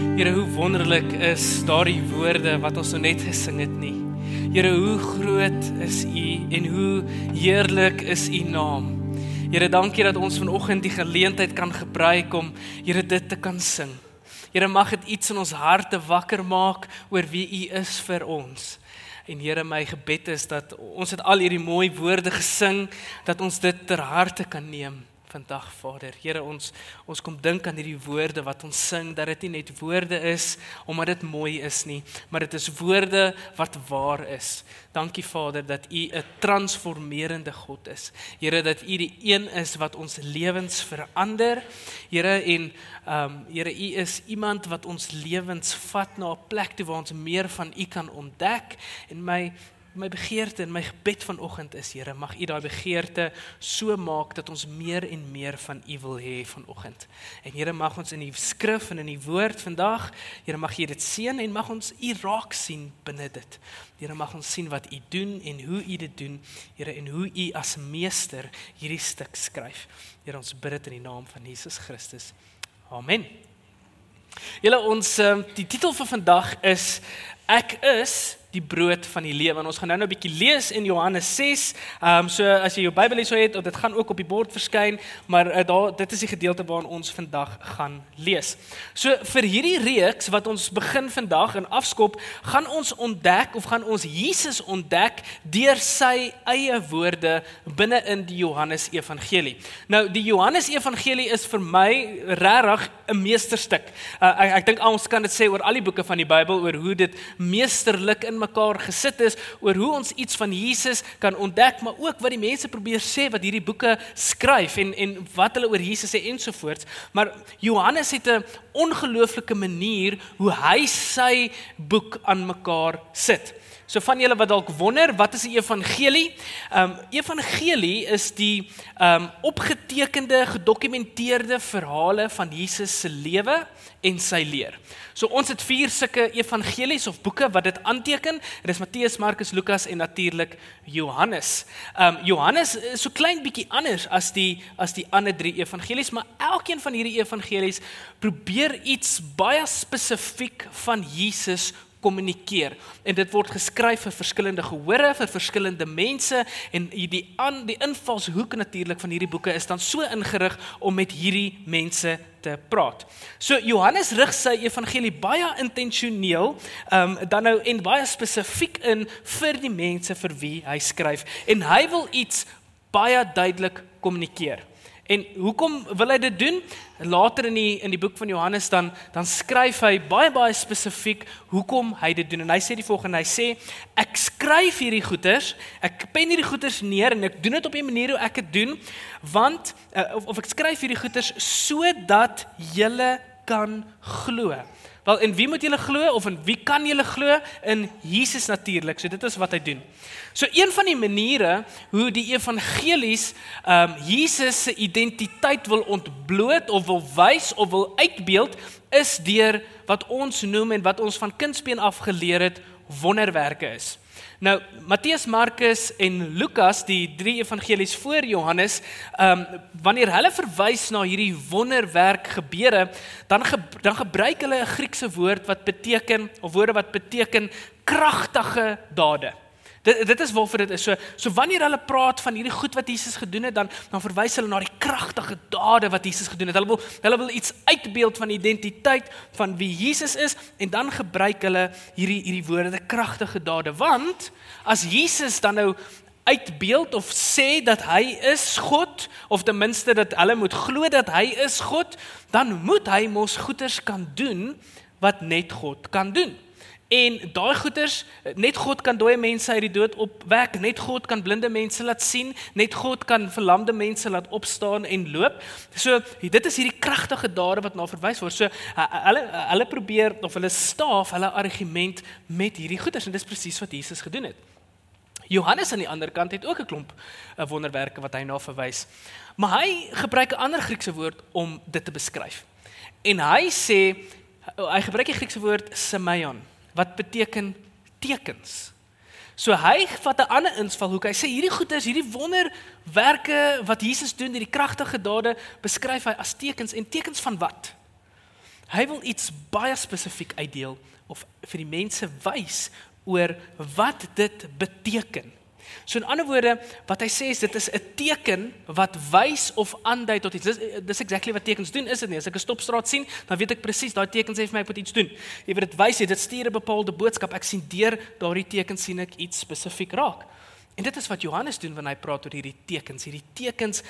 Here, hoe wonderlik is daardie woorde wat ons nou net gesing het nie. Here, hoe groot is U en hoe heerlik is U naam. Here, dankie dat ons vanoggend die geleentheid kan gebruik om Here dit te kan sing. Here, mag dit iets in ons harte wakker maak oor wie U is vir ons. En Here, my gebed is dat ons het al hierdie mooi woorde gesing dat ons dit ter harte kan neem vandag Vader. Here ons ons kom dink aan hierdie woorde wat ons sing dat dit nie net woorde is omdat dit mooi is nie, maar dit is woorde wat waar is. Dankie Vader dat U 'n transformerende God is. Here dat U die een is wat ons lewens verander. Here en ehm um, Here U is iemand wat ons lewens vat na 'n plek toe waar ons meer van U kan ontdek en my my begeerte en my gebed vanoggend is Here, mag U daai begeerte so maak dat ons meer en meer van U wil hê vanoggend. En Here, mag ons in die skrif en in die woord vandag, Here, mag U dit seën en mag ons U raak sien binne dit. Here, mag ons sien wat U doen en hoe U dit doen, Here, en hoe U as meester hierdie stuk skryf. Here, ons bid dit in die naam van Jesus Christus. Amen. Julle ons ehm, die titel vir vandag is ek is die brood van die lewe. En ons gaan nou nou 'n bietjie lees in Johannes 6. Ehm um, so as jy jou Bybel hier sou het, dit gaan ook op die bord verskyn, maar uh, daar dit is die gedeelte waarin ons vandag gaan lees. So vir hierdie reeks wat ons begin vandag in afskop, gaan ons ontdek of gaan ons Jesus ontdek deur sy eie woorde binne in die Johannes Evangelie. Nou die Johannes Evangelie is vir my regtig 'n meesterstuk. Uh, ek ek dink ons kan dit sê oor al die boeke van die Bybel oor hoe dit meesterlik in mekaar gesit is oor hoe ons iets van Jesus kan ontdek, maar ook wat die mense probeer sê wat hierdie boeke skryf en en wat hulle oor Jesus sê ensovoorts. Maar Johannes het 'n ongelooflike manier hoe hy sy boek aan mekaar sit. So van julle wat dalk wonder, wat is 'n evangelie? Ehm um, evangelie is die ehm um, opgetekende, gedokumenteerde verhale van Jesus se lewe en sy leer. So ons het vier sulke evangelies of boeke wat dit aanteken. Dit is Matteus, Markus, Lukas en natuurlik Johannes. Ehm um, Johannes is so klein bietjie anders as die as die ander drie evangelies, maar elkeen van hierdie evangelies probeer iets baie spesifiek van Jesus kommunikeer en dit word geskryf vir verskillende gehore vir verskillende mense en die aan die invalshoek natuurlik van hierdie boeke is dan so ingerig om met hierdie mense te praat. So Johannes rig sy evangelie baie intentioneel um dan nou en baie spesifiek in vir die mense vir wie hy skryf en hy wil iets baie duidelik kommunikeer. En hoekom wil hy dit doen? Later in die in die boek van Johannes dan dan skryf hy baie baie spesifiek hoekom hy dit doen. En hy sê die volgende, hy sê ek skryf hierdie goeters, ek pen hierdie goeters neer en ek doen dit op 'n manier hoe ek dit doen want uh, of, of ek skryf hierdie goeters sodat julle kan glo. Wel en wie moet julle glo of in wie kan julle glo? In Jesus natuurlik. So dit is wat hy doen. So een van die maniere hoe die evangelies ehm um, Jesus se identiteit wil ontbloot of wil wys of wil uitbeeld is deur wat ons noem en wat ons van kindsbeen af geleer het wonderwerke is. Nou Matteus, Markus en Lukas, die drie evangelies voor Johannes, ehm um, wanneer hulle verwys na hierdie wonderwerk gebeure, dan ge, dan gebruik hulle 'n Griekse woord wat beteken of woorde wat beteken kragtige dade. Dit dit is waarvoor dit is. So so wanneer hulle praat van hierdie goed wat Jesus gedoen het, dan dan verwys hulle na die kragtige dade wat Jesus gedoen het. Hulle wil hulle wil iets uitbeeld van identiteit van wie Jesus is en dan gebruik hulle hierdie hierdie woorde, kragtige dade. Want as Jesus dan nou uitbeeld of sê dat hy is God of ten minste dat hulle moet glo dat hy is God, dan moet hy mos goeders kan doen wat net God kan doen. En daai goeters, net God kan dooie mense uit die dood opwek, net God kan blinde mense laat sien, net God kan verlamde mense laat opstaan en loop. So dit is hierdie kragtige dade wat na verwys word. So hulle hulle probeer of hulle staaf hulle argument met hierdie goeters en dis presies wat Jesus gedoen het. Johannes aan die ander kant het ook 'n klomp eh, wonderwerke wat hy na verwys. Maar hy gebruik 'n ander Griekse woord om dit te beskryf. En hy sê hy gebruik die Griekse woord semeion wat beteken tekens. So hy vat 'n ander invalhoek. Hy sê hierdie goeie is hierdie wonderwerke wat Jesus doen, hierdie kragtige dade beskryf hy as tekens en tekens van wat? Hy wil iets baie spesifiek uitdeel of vir die mense wys oor wat dit beteken. So in ander woorde, wat hy sê is dit is 'n teken wat wys of aandui tot iets. Dis dis exactly wat tekens doen, is dit nie? As ek 'n stopstraat sien, dan weet ek presies daai teken sê vir my ek moet iets doen. Jy weet dit wys jy dit stuur 'n bepaalde boodskap. Ek sien deur daardie teken sien ek iets spesifiek raak. En dit is wat Johannes doen wanneer hy praat oor hierdie tekens. Hierdie tekens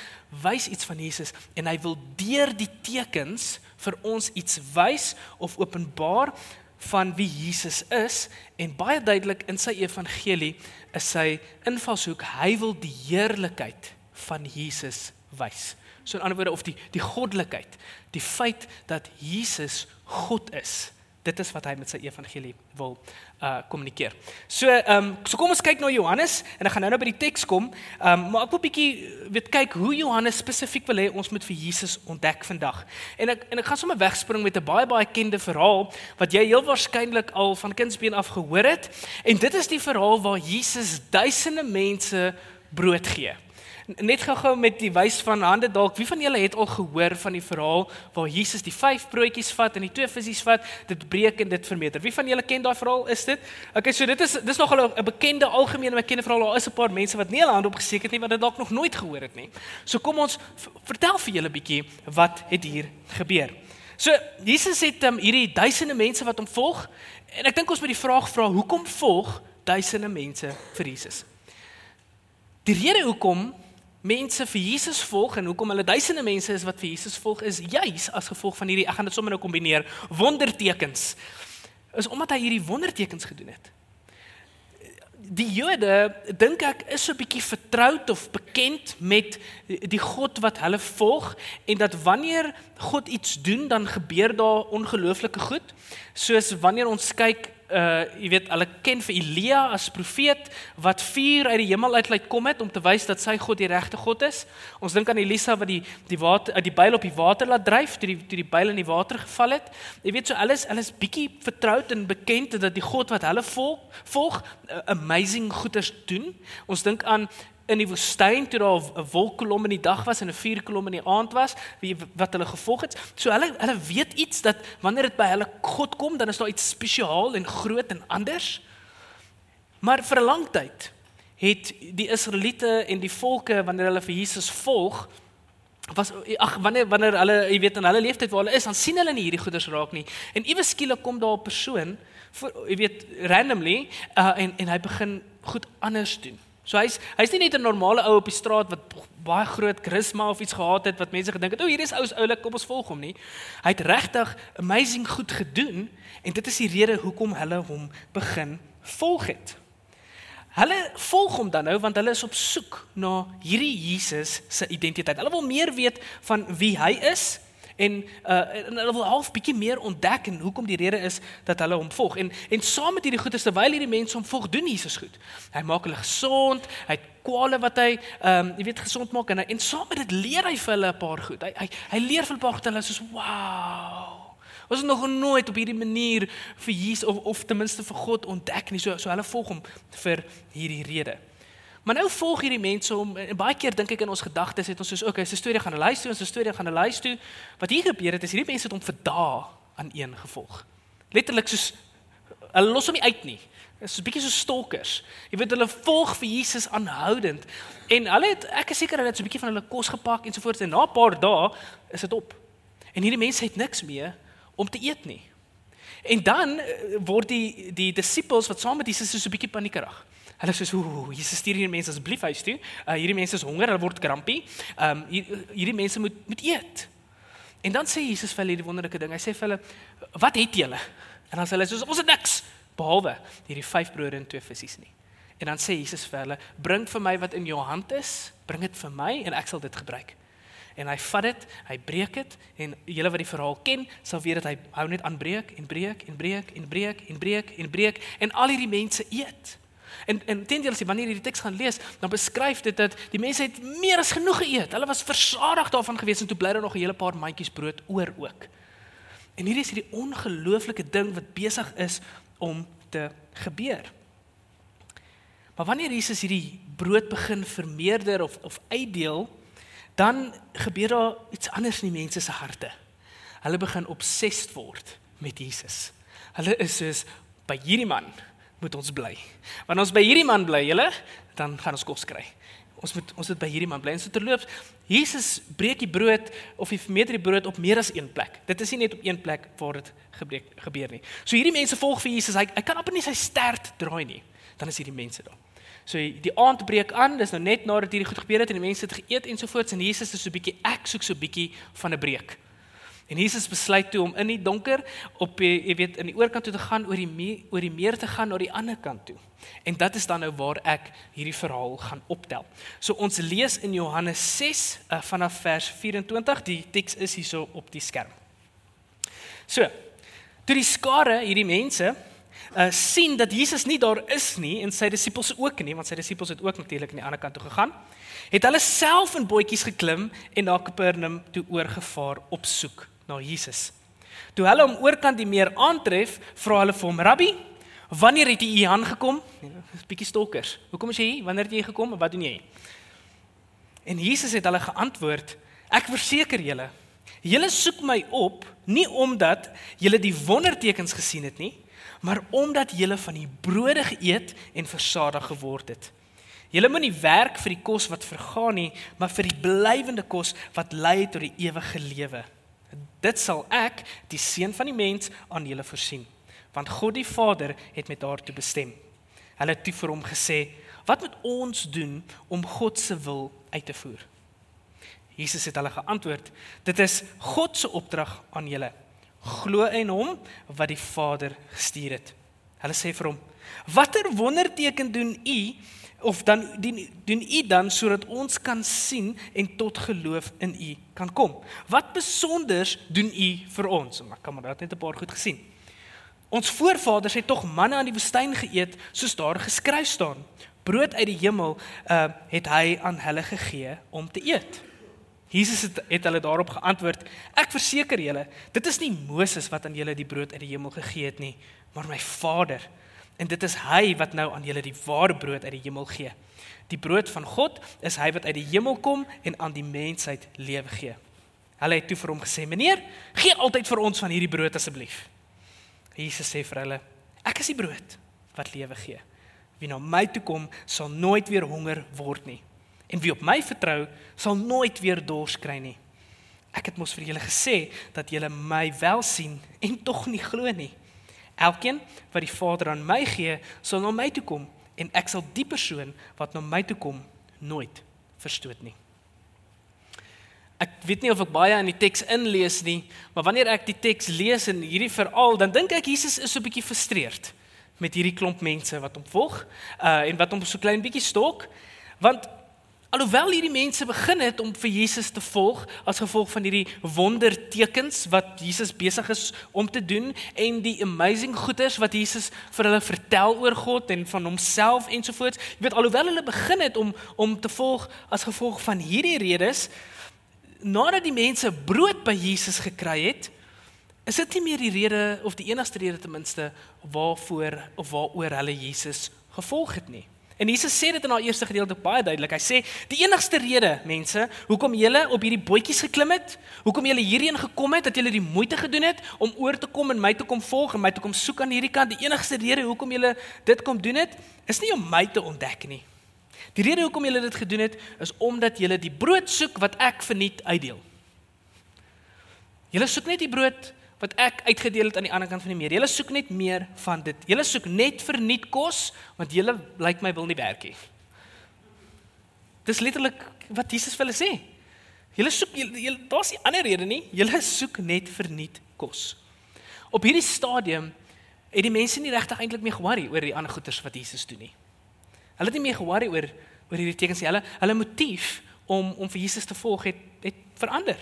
wys iets van Jesus en hy wil deur die tekens vir ons iets wys of openbaar van wie Jesus is en baie duidelik in sy evangelie is sy invalshoek hy wil die heerlikheid van Jesus wys. So in ander woorde of die die goddelikheid, die feit dat Jesus God is dit is wat hy met sy evangelie wil uh kommunikeer. So ehm um, so kom ons kyk na Johannes en ek gaan nou nou by die teks kom. Ehm um, maar ek wil bietjie weet kyk hoe Johannes spesifiek wil hê ons moet vir Jesus ontdek vandag. En ek en ek gaan sommer wegspring met 'n baie baie bekende verhaal wat jy heel waarskynlik al van kindsbeen af gehoor het. En dit is die verhaal waar Jesus duisende mense brood gee net gou-gou met die wys van hande dalk wie van julle het al gehoor van die verhaal waar Jesus die vyf broodjies vat en die twee visse vat dit breek en dit vermeerder? Wie van julle ken daai verhaal? Is dit? Okay so dit is dis nog 'n bekende algemene bekende verhaal. Daar is 'n paar mense wat nie hulle hand opgesteek het nie wat dit dalk nog nooit gehoor het nie. So kom ons vertel vir julle 'n bietjie wat het hier gebeur? So Jesus het um, hierdie duisende mense wat hom volg en ek dink ons moet die vraag vra hoekom volg duisende mense vir Jesus? Die rede hoekom mense vir Jesus volg en hoekom hulle duisende mense is wat vir Jesus volg is juis as gevolg van hierdie ek gaan dit sommer nou kombineer wondertekens is omdat hy hierdie wondertekens gedoen het. Die Jode dink ek is so 'n bietjie vertroud of bekend met die God wat hulle volg en dat wanneer God iets doen dan gebeur daar ongelooflike goed soos wanneer ons kyk uh jy weet hulle ken vir Elia as profeet wat vuur uit die hemel uit laat kom het om te wys dat sy God die regte God is. Ons dink aan Elisa wat die die water uit die byl op die water laat dryf toe die toe die byl in die water geval het. Jy weet so alles alles bietjie vertroud en bekend dat die God wat hulle volg volg uh, amazing goeders doen. Ons dink aan in die woestyn toe daar 'n wolkkolom in die dag was en 'n vuurkolom in die aand was, wie wat hulle gevolg het. So hulle hulle weet iets dat wanneer dit by hulle God kom, dan is daar iets spesiaal en groot en anders. Maar vir 'n lang tyd het die Israeliete en die volke wanneer hulle vir Jesus volg was ag wanneer wanneer hulle jy weet in hulle leeftyd waar hulle is dan sien hulle nie hierdie goeders raak nie en iewes skielik kom daar 'n persoon vir jy weet randomly uh, en en hy begin goed anders doen So hy's hy's nie net 'n normale ou op die straat wat baie groot karisma of iets gehad het wat mense gedink het, "O, hier is ou's oulik, kom ons volg hom nie." Hy het regtig amazing goed gedoen en dit is die rede hoekom hulle hom begin volg het. Hulle volg hom dan nou want hulle is op soek na hierdie Jesus se identiteit. Hulle wil meer weet van wie hy is en uh en hulle wil half bietjie meer ontdek en hoekom die rede is dat hulle hom volg. En en saam met hierdie goeie terwyl hierdie mense hom volg, doen Jesus goed. Hy maak hulle gesond, hy het kwale wat hy ehm um, jy weet gesond maak en hy, en saam met dit leer hy vir hulle 'n paar goed. Hy hy hy leer vir 'n paar goed en hulle soos wow. Was nog nooit op hierdie manier vir Jesus of of ten minste vir God ontdek nie. So so hulle volg hom vir hierdie rede. Maar nou volg hierdie mense om en baie keer dink ek in ons gedagtes het ons soos okay, se storie gaan hulle luister, ons storie gaan hulle luister. Wat hier gebeur het is hierdie mense het hom vir dae aan een gevolg. Letterlik soos hulle los hom nie uit nie. Dit is 'n bietjie so stalkers. Jy weet hulle volg vir Jesus aanhoudend en hulle het ek is seker hulle het so 'n bietjie van hulle kos gepak en so voort en na 'n paar dae is dit op. En hierdie mense het niks meer om te eet nie. En dan eh, word die die disippels wat saam met Jesus so 'n bietjie paniekerig. Hulle sê so, Jesus stuur hierdie mense asseblief huis toe. Uh hierdie mense is honger, hulle word krampie. Um hier, hierdie mense moet moet eet. En dan sê Jesus vir hulle hierdie wonderlike ding. Hy sê vir hulle, "Wat het julle?" En dan sê hulle soos, "Ons het niks behalwe hierdie vyf brode en twee visse nie." En dan sê Jesus vir hulle, "Bring vir my wat in jou hand is, bring dit vir my en ek sal dit gebruik." En hy vat dit, hy breek dit en julle wat die verhaal ken, sal weet dat hy hou net aan breek en breek en breek en breek en breek en breek en al hierdie mense eet. En en teendeel as jy wanneer jy die teks gaan lees, dan beskryf dit dat die mense het meer as genoeg geëet. Hulle was versadig daarvan gewees en toe bly daar nog 'n hele paar mandjies brood oor ook. En hierdie is hierdie ongelooflike ding wat besig is om te gebeur. Maar wanneer Jesus hierdie brood begin vermeerder of of uitdeel, dan gebeur daar iets anders in die mense se harte. Hulle begin obsessed word met Jesus. Hulle is soos by hierdie man moet ons bly. Wanneer ons by hierdie man bly, julle, dan gaan ons kos kry. Ons moet ons moet by hierdie man bly. En so terloops, Jesus breek die brood of hy vermeerder die brood op meer as een plek. Dit is nie net op een plek waar dit gebreek gebeur nie. So hierdie mense volg vir Jesus. Hy hy kan amper nie sy stert draai nie. Dan is hierdie mense daar. So die aand breek aan, dis nou net nadat hierdie goed gebeur het en die mense het geëet en so voort en Jesus is so 'n bietjie ek soek so 'n bietjie van 'n breek. En Jesus besluit toe om in die donker op jy weet in die oorkant toe te gaan oor die meer, oor die meer te gaan na die ander kant toe. En dit is dan nou waar ek hierdie verhaal gaan optel. So ons lees in Johannes 6 uh, vanaf vers 24. Die teks is hierso op die skerm. So, toe die skare hierdie mense uh sien dat Jesus nie daar is nie en sy disippels ook nie want sy disippels het ook natuurlik aan die ander kant toe gegaan het hulle self in bootjies geklim en na Kapernaum toe oorgevaar op soek na Jesus. Toe hulle hom oorkant die meer aantref, vra hulle vir hom: "Rabbi, wanneer het jy hier aangekom?" Ja, 'n Bietjie stalkers. Hoekom is jy hier? Wanneer het jy gekom en wat doen jy? En Jesus het hulle geantwoord: "Ek verseker julle, julle soek my op nie omdat julle die wondertekens gesien het nie, maar omdat julle van die brode geëet en versadig geword het." Julle moet nie werk vir die kos wat vergaan nie, maar vir die blywende kos wat lei tot die ewige lewe. Dit sal ek, die seun van die mens, aan julle voorsien. Want God die Vader het met daartoe bestem. Hulle het toe vir hom gesê: "Wat moet ons doen om God se wil uit te voer?" Jesus het hulle geantwoord: "Dit is God se opdrag aan julle. Glo in hom wat die Vader gestuur het." Hulle sê vir hom: "Watter wonderteken doen u of dan doen, doen u dan sodat ons kan sien en tot geloof in u kan kom. Wat besonders doen u vir ons? Maar kan maar dat net 'n paar goed gesien. Ons voorvaders het tog manne aan die woestyn geëet soos daar geskryf staan. Brood uit die hemel uh het hy aan hulle gegee om te eet. Jesus het, het hulle daarop geantwoord: Ek verseker julle, dit is nie Moses wat aan julle die brood uit die hemel gegee het nie, maar my Vader. En dit is hy wat nou aan julle die ware brood uit die hemel gee. Die brood van God is hy wat uit die hemel kom en aan die mensheid lewe gee. Hulle het toe vir hom gesê: "Meneer, gee altyd vir ons van hierdie brood asseblief." Jesus sê vir hulle: "Ek is die brood wat lewe gee. Wie na my toe kom, sal nooit weer honger word nie, en wie op my vertrou, sal nooit weer dors kry nie. Ek het mos vir julle gesê dat julle my wel sien en tog nie glo nie." Elkeen wat die Vader aan my gee, sal na my toe kom en ek sal die persoon wat na my toe kom nooit verstoot nie. Ek weet nie of ek baie in die teks inlees nie, maar wanneer ek die teks lees en hierdie veral, dan dink ek Jesus is so 'n bietjie frustreerd met hierdie klomp mense wat hom volg, uh en wat hom so klein bietjie stalk, want Alhoewel hierdie mense begin het om vir Jesus te volg as gevolg van hierdie wondertekens wat Jesus besig is om te doen en die amazing goeders wat Jesus vir hulle vertel oor God en van homself ensovoorts. Jy weet alhoewel hulle begin het om om te volg as gevolg van hierdie redes nadat die mense brood by Jesus gekry het, is dit nie meer die rede of die enigste rede ten minste waarvoor of waaroor hulle Jesus gevolg het nie. En Jesus sê dit in haar eerste gedeelte baie duidelik. Hy sê die enigste rede, mense, hoekom julle op hierdie bootjies geklim het, hoekom julle hierheen gekom het, dat julle die moeite gedoen het om oor te kom en my te kom volg en my te kom soek aan hierdie kant, die enigste rede hoekom julle dit kom doen het, is nie om my te ontdek nie. Die rede hoekom julle dit gedoen het, is omdat julle die brood soek wat ek verniet uitdeel. Julle soek net die brood wat ek uitgedeel het aan die ander kant van die meer. Julle soek net meer van dit. Julle soek net verniet kos want julle lyk my wil nie werk nie. Dis letterlik wat Jesus vir hulle sê. Julle soek julle daar's nie ander rede nie. Julle soek net verniet kos. Op hierdie stadium het die mense nie regtig eintlik meer ge-worry oor die ander goeders wat Jesus doen nie. Hulle het nie meer ge-worry oor oor hierdie tekens nie. Hulle hulle motief om om vir Jesus te volg het het verander.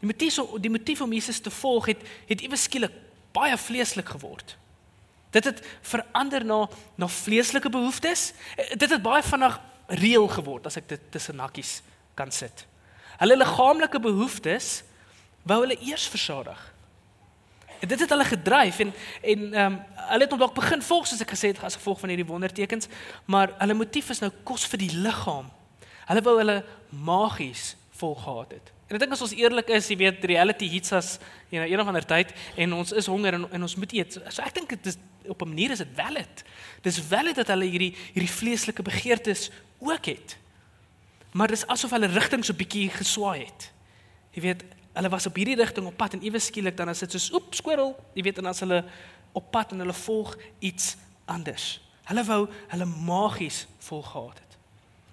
Die motief die motief om Jesus te volg het het ewe skielik baie vleeslik geword. Dit het verander na na vleeslike behoeftes. Dit het baie vinnig reël geword as ek dit tussen nakkies kan sit. Hulle liggaamlike behoeftes wou hulle eers versadig. En dit het hulle gedryf en en ehm um, hulle het dalk begin volg soos ek gesê het as gevolg van hierdie wondertekens, maar hulle motief is nou kos vir die liggaam. Hulle wou hulle magies vol gehad het. En ek dink as ons eerlik is, jy weet, reality hits us in 'n of ander tyd en ons is honger en, en ons moet eet. So ek dink dit is op 'n manier is dit valid. Dis valid dat hulle hierdie hierdie vleeslike begeertes ook het. Maar dis asof hulle rigting so bietjie geswaai het. Jy weet, hulle was op hierdie rigting op pad en ewe skielik dan is dit soos oep squirrel, jy weet en as hulle op pad en hulle volg iets anders. Hulle wou hulle magies volgehad het.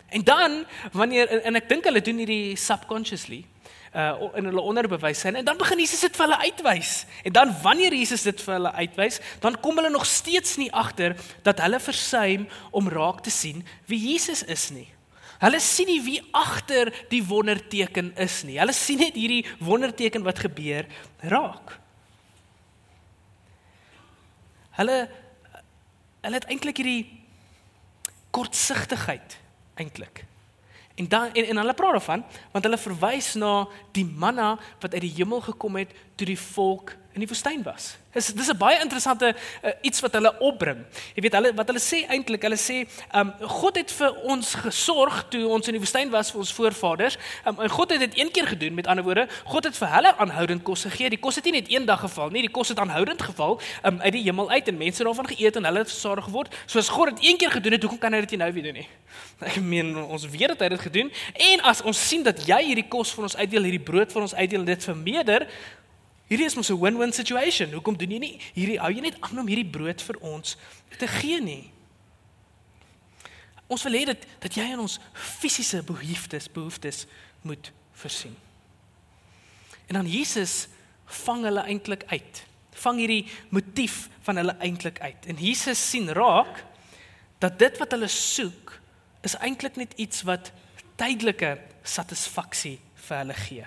En dan wanneer en ek dink hulle doen hierdie subconsciously uh in hulle onderbewussyn en dan begin Jesus dit vir hulle uitwys. En dan wanneer Jesus dit vir hulle uitwys, dan kom hulle nog steeds nie agter dat hulle versuim om raak te sien wie Jesus is nie. Hulle sien nie wie agter die wonderteken is nie. Hulle sien net hierdie wonderteken wat gebeur raak. Hulle hulle het eintlik hierdie kortsigtigheid eintlik. En dan en, en hulle praat daarvan want hulle verwys na die manna wat uit die hemel gekom het toe die volk in die woestyn was. Dis dis 'n baie interessante uh, iets wat hulle opbring. Jy weet hulle wat hulle sê eintlik, hulle sê, um, God het vir ons gesorg toe ons in die woestyn was vir ons voorvaders. Um, en God het dit een keer gedoen, met ander woorde, God het vir hulle aanhoudend kos gegee. Die kos het nie net een dag geval nie, die kos het aanhoudend geval um, uit die hemel uit en mense daarvan geëet en hulle het versorg geword. Soos God dit een keer gedoen het, hoekom kan hy dit nou weer doen nie? Ek meen ons weet dat hy dit gedoen en as ons sien dat jy hierdie kos vir ons uitdeel, hierdie brood vir ons uitdeel en dit vermeerder, Hierdie is mos 'n win-win situation. Hoekom doen jy nie hierdie hou jy net aan om hierdie brood vir ons te gee nie? Ons wil hê dat dat jy aan ons fisiese behoeftes behoeftes moet voorsien. En dan Jesus vang hulle eintlik uit. Vang hierdie motief van hulle eintlik uit. En Jesus sien raak dat dit wat hulle soek is eintlik net iets wat tydelike satisfaksie vir hulle gee.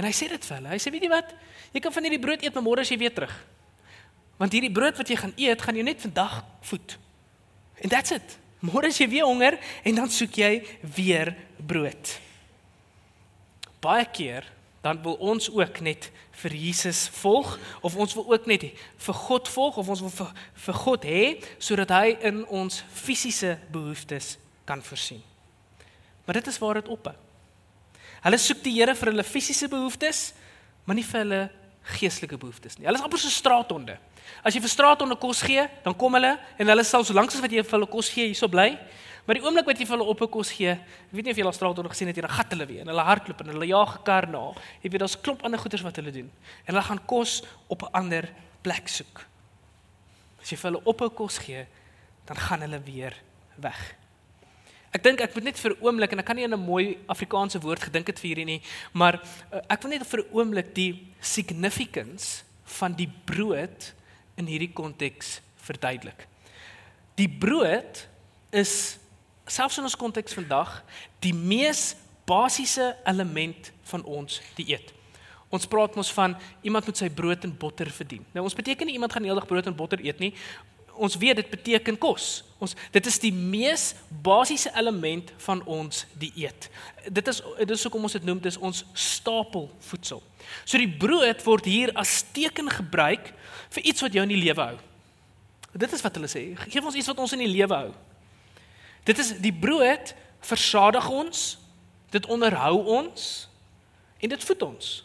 En hy sê dit vir hulle. Hy sê weet jy wat? Jy kan van hierdie brood eet, maar môre as jy weer terug. Want hierdie brood wat jy gaan eet, gaan jou net vandag voed. And that's it. Môre as jy weer honger en dan soek jy weer brood. Baie keer dan wil ons ook net vir Jesus volg of ons wil ook net vir God volg of ons wil vir, vir God hê sodat hy in ons fisiese behoeftes kan voorsien. Maar dit is waar dit ophou. Hulle soek die Here vir hulle fisiese behoeftes, maar nie vir hulle geestelike behoeftes nie. Hulle is amper so straathonde. As jy vir straathonde kos gee, dan kom hulle en hulle sal so lank as wat jy vir hulle kos gee, hierso bly. Maar die oomblik wat jy vir hulle op 'n kos gee, weet nie of jy al straathonde gesien het hier, dan gat hulle weer en hulle hardloop en hulle jaag gekar na. Jy weet daar's klop ander goeders wat hulle doen. En hulle gaan kos op 'n ander plek soek. As jy vir hulle op 'n kos gee, dan gaan hulle weer weg. Ek dink ek moet net vir 'n oomblik en ek kan nie in 'n mooi Afrikaanse woord gedink het vir hierdie nie, maar uh, ek wil net vir 'n oomblik die significance van die brood in hierdie konteks verduidelik. Die brood is selfs in ons konteks vandag die mees basiese element van ons dieet. Ons praat mos van iemand moet sy brood en botter verdien. Nou ons beteken nie iemand gaan eendag brood en botter eet nie ons weet dit beteken kos. Ons dit is die mees basiese element van ons dieet. Dit is dit is hoekom ons dit noem dis ons stapelvoedsel. So die brood word hier as teken gebruik vir iets wat jou in die lewe hou. Dit is wat hulle sê. Geef ons iets wat ons in die lewe hou. Dit is die brood versadig ons, dit onderhou ons en dit voed ons.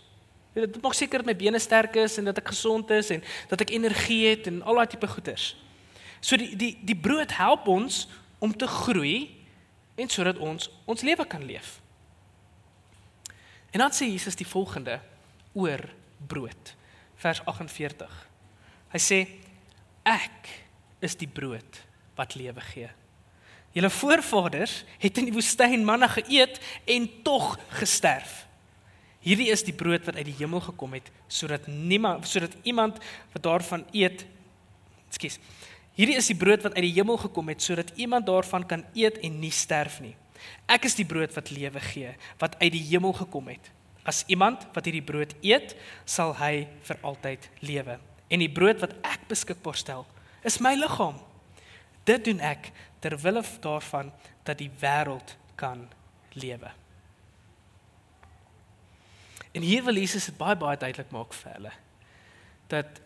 Dit maak seker dat my bene sterk is en dat ek gesond is en dat ek energie het en al daai tipe goeders. So die die die brood help ons om te groei en sodat ons ons lewe kan leef. En dan sê Jesus die volgende oor brood. Vers 48. Hy sê ek is die brood wat lewe gee. Julle voorvaders het in die woestyn manna geëet en tog gesterf. Hierdie is die brood wat uit die hemel gekom het sodat niemand sodat iemand wat daarvan eet Ekskuus. Hierdie is die brood wat uit die hemel gekom het sodat iemand daarvan kan eet en nie sterf nie. Ek is die brood wat lewe gee, wat uit die hemel gekom het. As iemand wat hierdie brood eet, sal hy vir altyd lewe. En die brood wat ek beskikbaar stel, is my liggaam. Dit doen ek ter wille daarvan dat die wêreld kan lewe. En hier wil Jesus dit baie baie duidelik maak vir hulle dat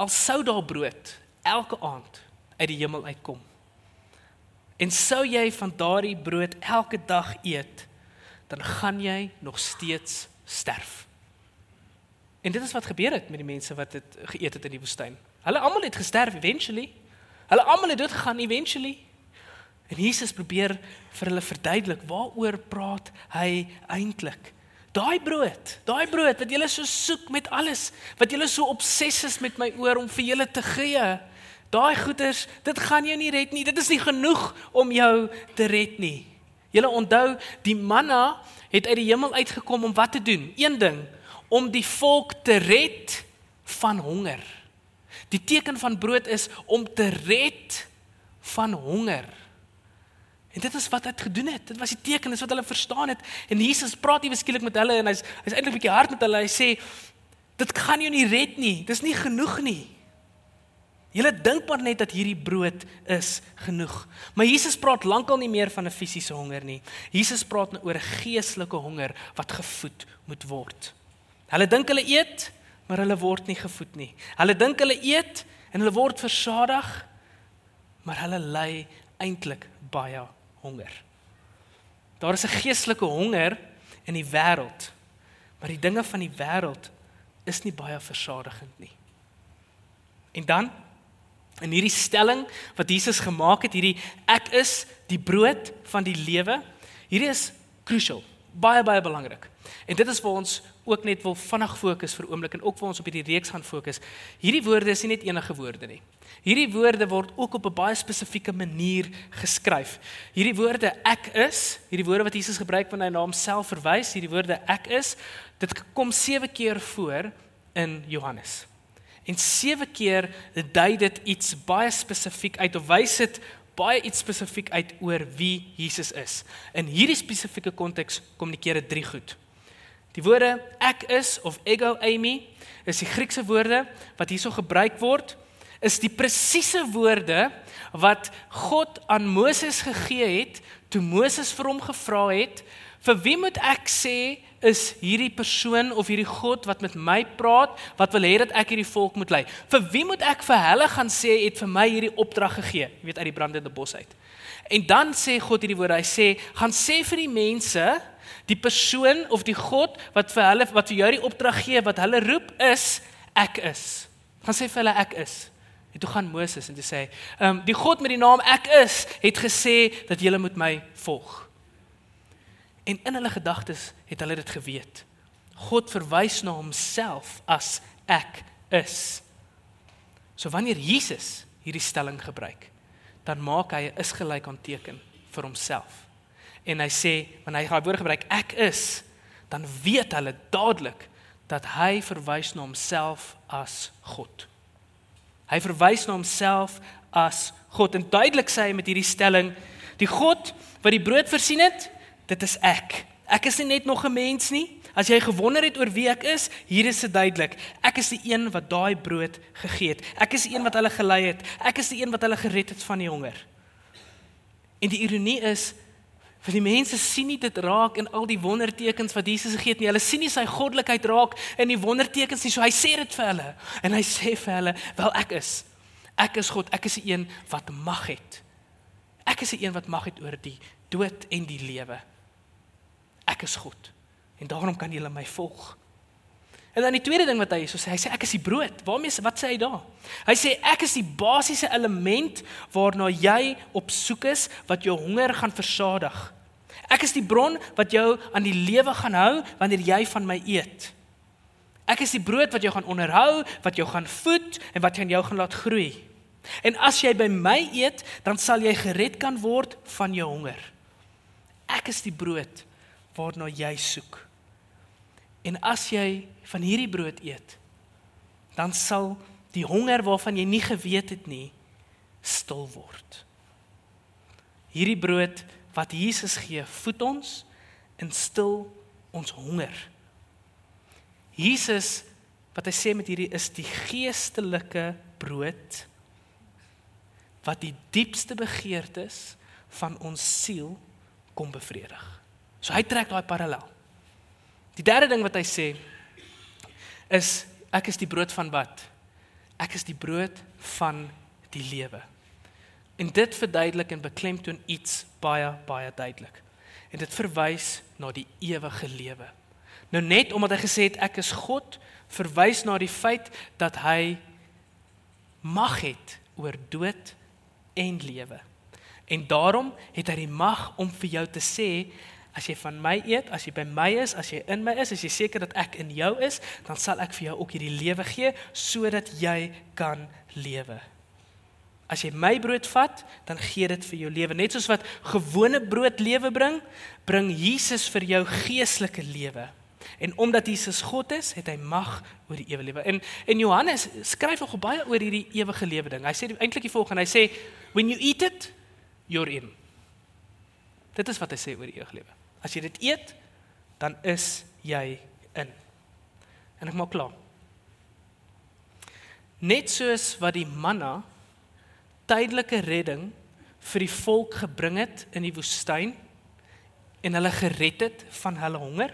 al sou daar brood elke aand uit die hemel uitkom. En sou jy van daardie brood elke dag eet, dan gaan jy nog steeds sterf. En dit is wat gebeur het met die mense wat dit geëet het in die woestyn. Hulle almal het gesterf eventually. Hulle almal het dood gegaan eventually. En Jesus probeer vir hulle verduidelik waaroor praat hy eintlik. Daai brood, daai brood wat julle so soek met alles, wat julle so obsessief is met my oor om vir julle te gee. Daai goeders, dit gaan jou nie red nie. Dit is nie genoeg om jou te red nie. Julle onthou, die manna het uit die hemel uitgekom om wat te doen? Een ding, om die volk te red van honger. Die teken van brood is om te red van honger. En dit is wat hy gedoen het. Dit was die teken, dis wat hulle verstaan het. En Jesus praat ewe skielik met hulle en hy's hy's eintlik 'n bietjie hard met hulle. Hy sê dit gaan jou nie red nie. Dis nie genoeg nie. Julle dink maar net dat hierdie brood is genoeg. Maar Jesus praat lankal nie meer van 'n fisiese honger nie. Jesus praat nou oor 'n geestelike honger wat gevoed moet word. Hulle dink hulle eet, maar hulle word nie gevoed nie. Hulle dink hulle eet en hulle word versadig, maar hulle ly eintlik baie honger. Daar is 'n geestelike honger in die wêreld. Maar die dinge van die wêreld is nie baie versadigend nie. En dan in hierdie stelling wat Jesus gemaak het, hierdie ek is die brood van die lewe, hierdie is crucial, baie baie belangrik. En dit is waar ons ook net wil vinnig fokus vir oomblik en ook waar ons op hierdie reeks gaan fokus. Hierdie woorde is nie net enige woorde nie. Hierdie woorde word ook op 'n baie spesifieke manier geskryf. Hierdie woorde ek is, hierdie woorde wat Jesus gebruik wanneer hy na homself verwys, hierdie woorde ek is, dit kom 7 keer voor in Johannes. En 7 keer dui dit iets baie spesifiek uit of wys dit baie iets spesifiek uit oor wie Jesus is. In hierdie spesifieke konteks kommunikeer dit drie goed. Die woorde ek is of ego eimi is die Griekse woorde wat hierso gebruik word is die presiese woorde wat God aan Moses gegee het toe Moses vir hom gevra het vir wie moet ek sê is hierdie persoon of hierdie God wat met my praat wat wil hê dat ek hierdie volk moet lei. Vir wie moet ek vir hulle gaan sê het vir my hierdie opdrag gegee? Jy weet uit die brandende bos uit. En dan sê God hierdie woorde. Hy sê gaan sê vir die mense die persoon of die God wat vir hulle wat vir jou die opdrag gee wat hulle roep is ek is. Gaan sê vir hulle ek is. En toe gaan Moses en toe sê, "Ehm um, die God met die naam Ek is het gesê dat julle moet my volg." En in hulle gedagtes het hulle dit geweet. God verwys na homself as Ek is. So wanneer Jesus hierdie stelling gebruik, dan maak hy 'n is gelyk aan teken vir homself. En hy sê wanneer hy daai woord gebruik Ek is, dan weet hulle dadelik dat hy verwys na homself as God. Hy verwys na homself as God en duidelik sê hy met hierdie stelling: Die God wat die brood voorsien het, dit is ek. Ek is nie net nog 'n mens nie. As jy gewonder het oor wie ek is, hier is dit duidelik. Ek is die een wat daai brood gegee het. Ek is die een wat hulle gelei het. Ek is die een wat hulle gered het van die honger. En die ironie is vir die mense sien nie dit raak in al die wondertekens wat Jesus gegee het nie. Hulle sien nie sy goddelikheid raak in die wondertekens nie. So hy sê dit vir hulle en hy sê vir hulle, "Wel ek is. Ek is God. Ek is die een wat mag het. Ek is die een wat mag het oor die dood en die lewe. Ek is God. En daarom kan julle my volg." En dan die tweede ding wat hy so sê, hy sê ek is die brood. Waarmee wat sê hy daar? Hy sê ek is die basiese element waarna jy op soek is wat jou honger gaan versadig. Ek is die bron wat jou aan die lewe gaan hou wanneer jy van my eet. Ek is die brood wat jou gaan onderhou, wat jou gaan voed en wat jou gaan laat groei. En as jy by my eet, dan sal jy gered kan word van jou honger. Ek is die brood waarna jy soek. En as jy van hierdie brood eet, dan sal die honger waarvan jy nie geweet het nie stil word. Hierdie brood wat Jesus gee, voed ons en stil ons honger. Jesus wat hy sê met hierdie is die geestelike brood wat die diepste begeertes van ons siel kom bevredig. So hy trek daai parallel. Die derde ding wat hy sê is ek is die brood van wat? Ek is die brood van die lewe. En dit verduidelik en beklemtoon iets baie baie duidelik. en dit verwys na die ewige lewe. Nou net omdat hy gesê het ek is God, verwys na die feit dat hy mag het oor dood en lewe. En daarom het hy die mag om vir jou te sê as jy van my eet, as jy by my is, as jy in my is, as jy seker dat ek in jou is, dan sal ek vir jou ook hierdie lewe gee sodat jy kan lewe. As jy my brood vat, dan gee dit vir jou lewe. Net soos wat gewone brood lewe bring, bring Jesus vir jou geestelike lewe. En omdat Jesus God is, het hy mag oor die ewige lewe. En en Johannes skryf nog baie oor hierdie ewige lewe ding. Hy sê eintlik die volgende, hy sê when you eat it, you're in. Dit is wat hy sê oor die ewige lewe. As jy dit eet, dan is jy in. En ek maak klaar. Net soos wat die manna tydelike redding vir die volk gebring het in die woestyn en hulle gered het van hulle honger,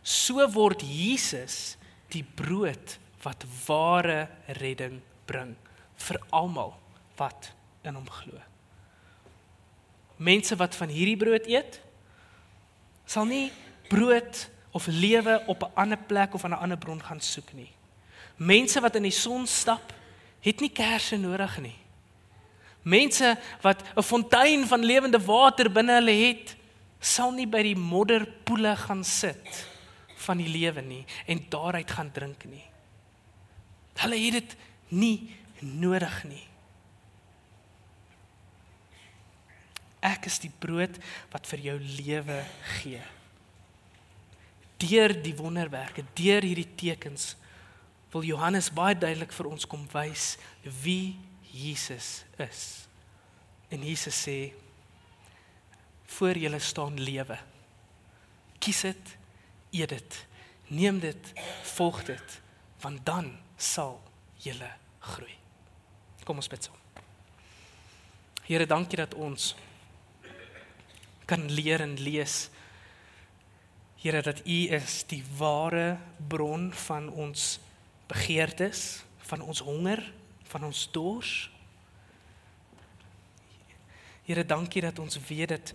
so word Jesus die brood wat ware redding bring vir almal wat in hom glo. Mense wat van hierdie brood eet, sal nie brood of lewe op 'n ander plek of aan 'n ander bron gaan soek nie. Mense wat in die son stap, het nie kersse nodig nie. Mense wat 'n fontein van lewende water binne hulle het, sal nie by die modderpoele gaan sit van die lewe nie en daaruit gaan drink nie. Hulle het dit nie nodig nie. Ek is die brood wat vir jou lewe gee. Deur die wonderwerke, deur hierdie tekens wil Johannes baie duidelik vir ons kom wys wie Jesus is. En Jesus sê voor julle staan lewe. Kies dit, eet dit, neem dit, volg dit, want dan sal julle groei. Kom ons bid saam. Here, dankie dat ons kan leer en lees Here dat U is die ware bron van ons begeertes, van ons honger, van ons dors. Here, dankie dat ons weet dat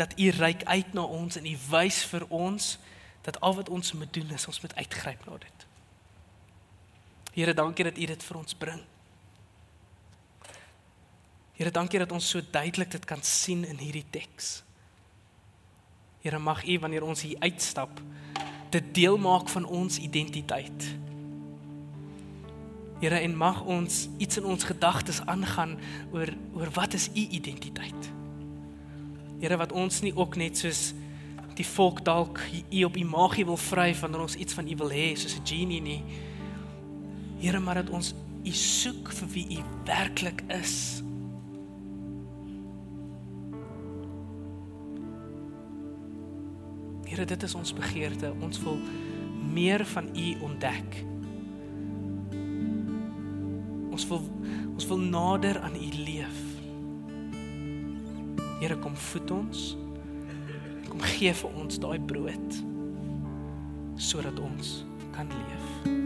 dat U reik uit na ons en U wys vir ons dat al wat ons moet doen is ons moet uitgryp na dit. Here, dankie dat U dit vir ons bring. Here, dankie dat ons so duidelik dit kan sien in hierdie teks. Here, mag U wanneer ons hier uitstap, dit deel maak van ons identiteit. Here en mag ons iets in ons gedagtes aangaan oor oor wat is u identiteit? Here wat ons nie ook net soos die volk dalk u op u magie wil vryf wanneer ons iets van u wil hê soos 'n genie nie. Here maar dat ons u soek vir wie u werklik is. Here dit is ons begeerte. Ons wil meer van u ontdek. Ons wil ons wil nader aan U leef. Here kom voed ons. Kom gee vir ons daai brood sodat ons kan leef.